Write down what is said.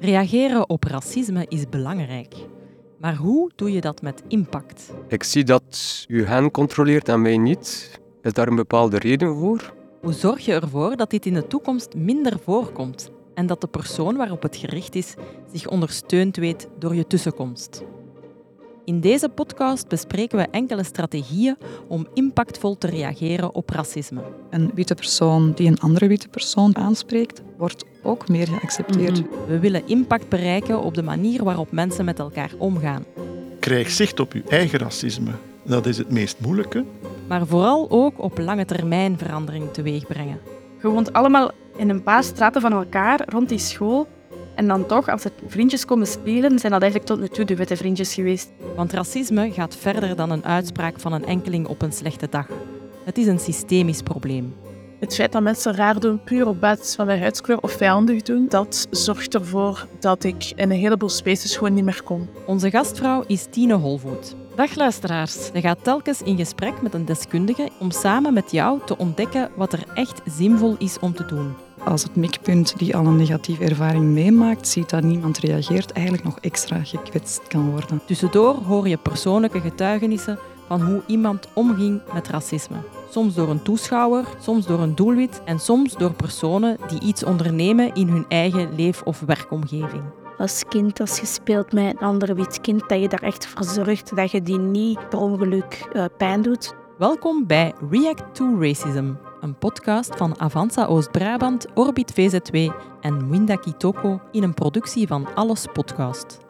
Reageren op racisme is belangrijk. Maar hoe doe je dat met impact? Ik zie dat u hen controleert en mij niet. Is daar een bepaalde reden voor? Hoe zorg je ervoor dat dit in de toekomst minder voorkomt en dat de persoon waarop het gericht is zich ondersteund weet door je tussenkomst? In deze podcast bespreken we enkele strategieën om impactvol te reageren op racisme. Een witte persoon die een andere witte persoon aanspreekt, wordt ook meer geaccepteerd. We willen impact bereiken op de manier waarop mensen met elkaar omgaan. Krijg zicht op uw eigen racisme. Dat is het meest moeilijke. Maar vooral ook op lange termijn verandering teweegbrengen. Je woont allemaal in een paar straten van elkaar rond die school. En dan toch, als er vriendjes komen spelen, zijn dat eigenlijk tot nu toe de witte vriendjes geweest. Want racisme gaat verder dan een uitspraak van een enkeling op een slechte dag. Het is een systemisch probleem. Het feit dat mensen raar doen, puur op basis van hun huidskleur of vijandig doen, dat zorgt ervoor dat ik in een heleboel spaces gewoon niet meer kom. Onze gastvrouw is Tine Holvoet. Dag luisteraars. Ze gaat telkens in gesprek met een deskundige om samen met jou te ontdekken wat er echt zinvol is om te doen. Als het mikpunt die al een negatieve ervaring meemaakt, ziet dat niemand reageert, eigenlijk nog extra gekwetst kan worden. Tussendoor hoor je persoonlijke getuigenissen van hoe iemand omging met racisme. Soms door een toeschouwer, soms door een doelwit en soms door personen die iets ondernemen in hun eigen leef- of werkomgeving. Als kind, als je speelt met een andere wit kind, dat je daar echt voor zorgt dat je die niet per ongeluk uh, pijn doet. Welkom bij React to Racism, een podcast van Avanza Oost-Brabant, Orbit VZW en Winda Kitoko in een productie van Alles Podcast.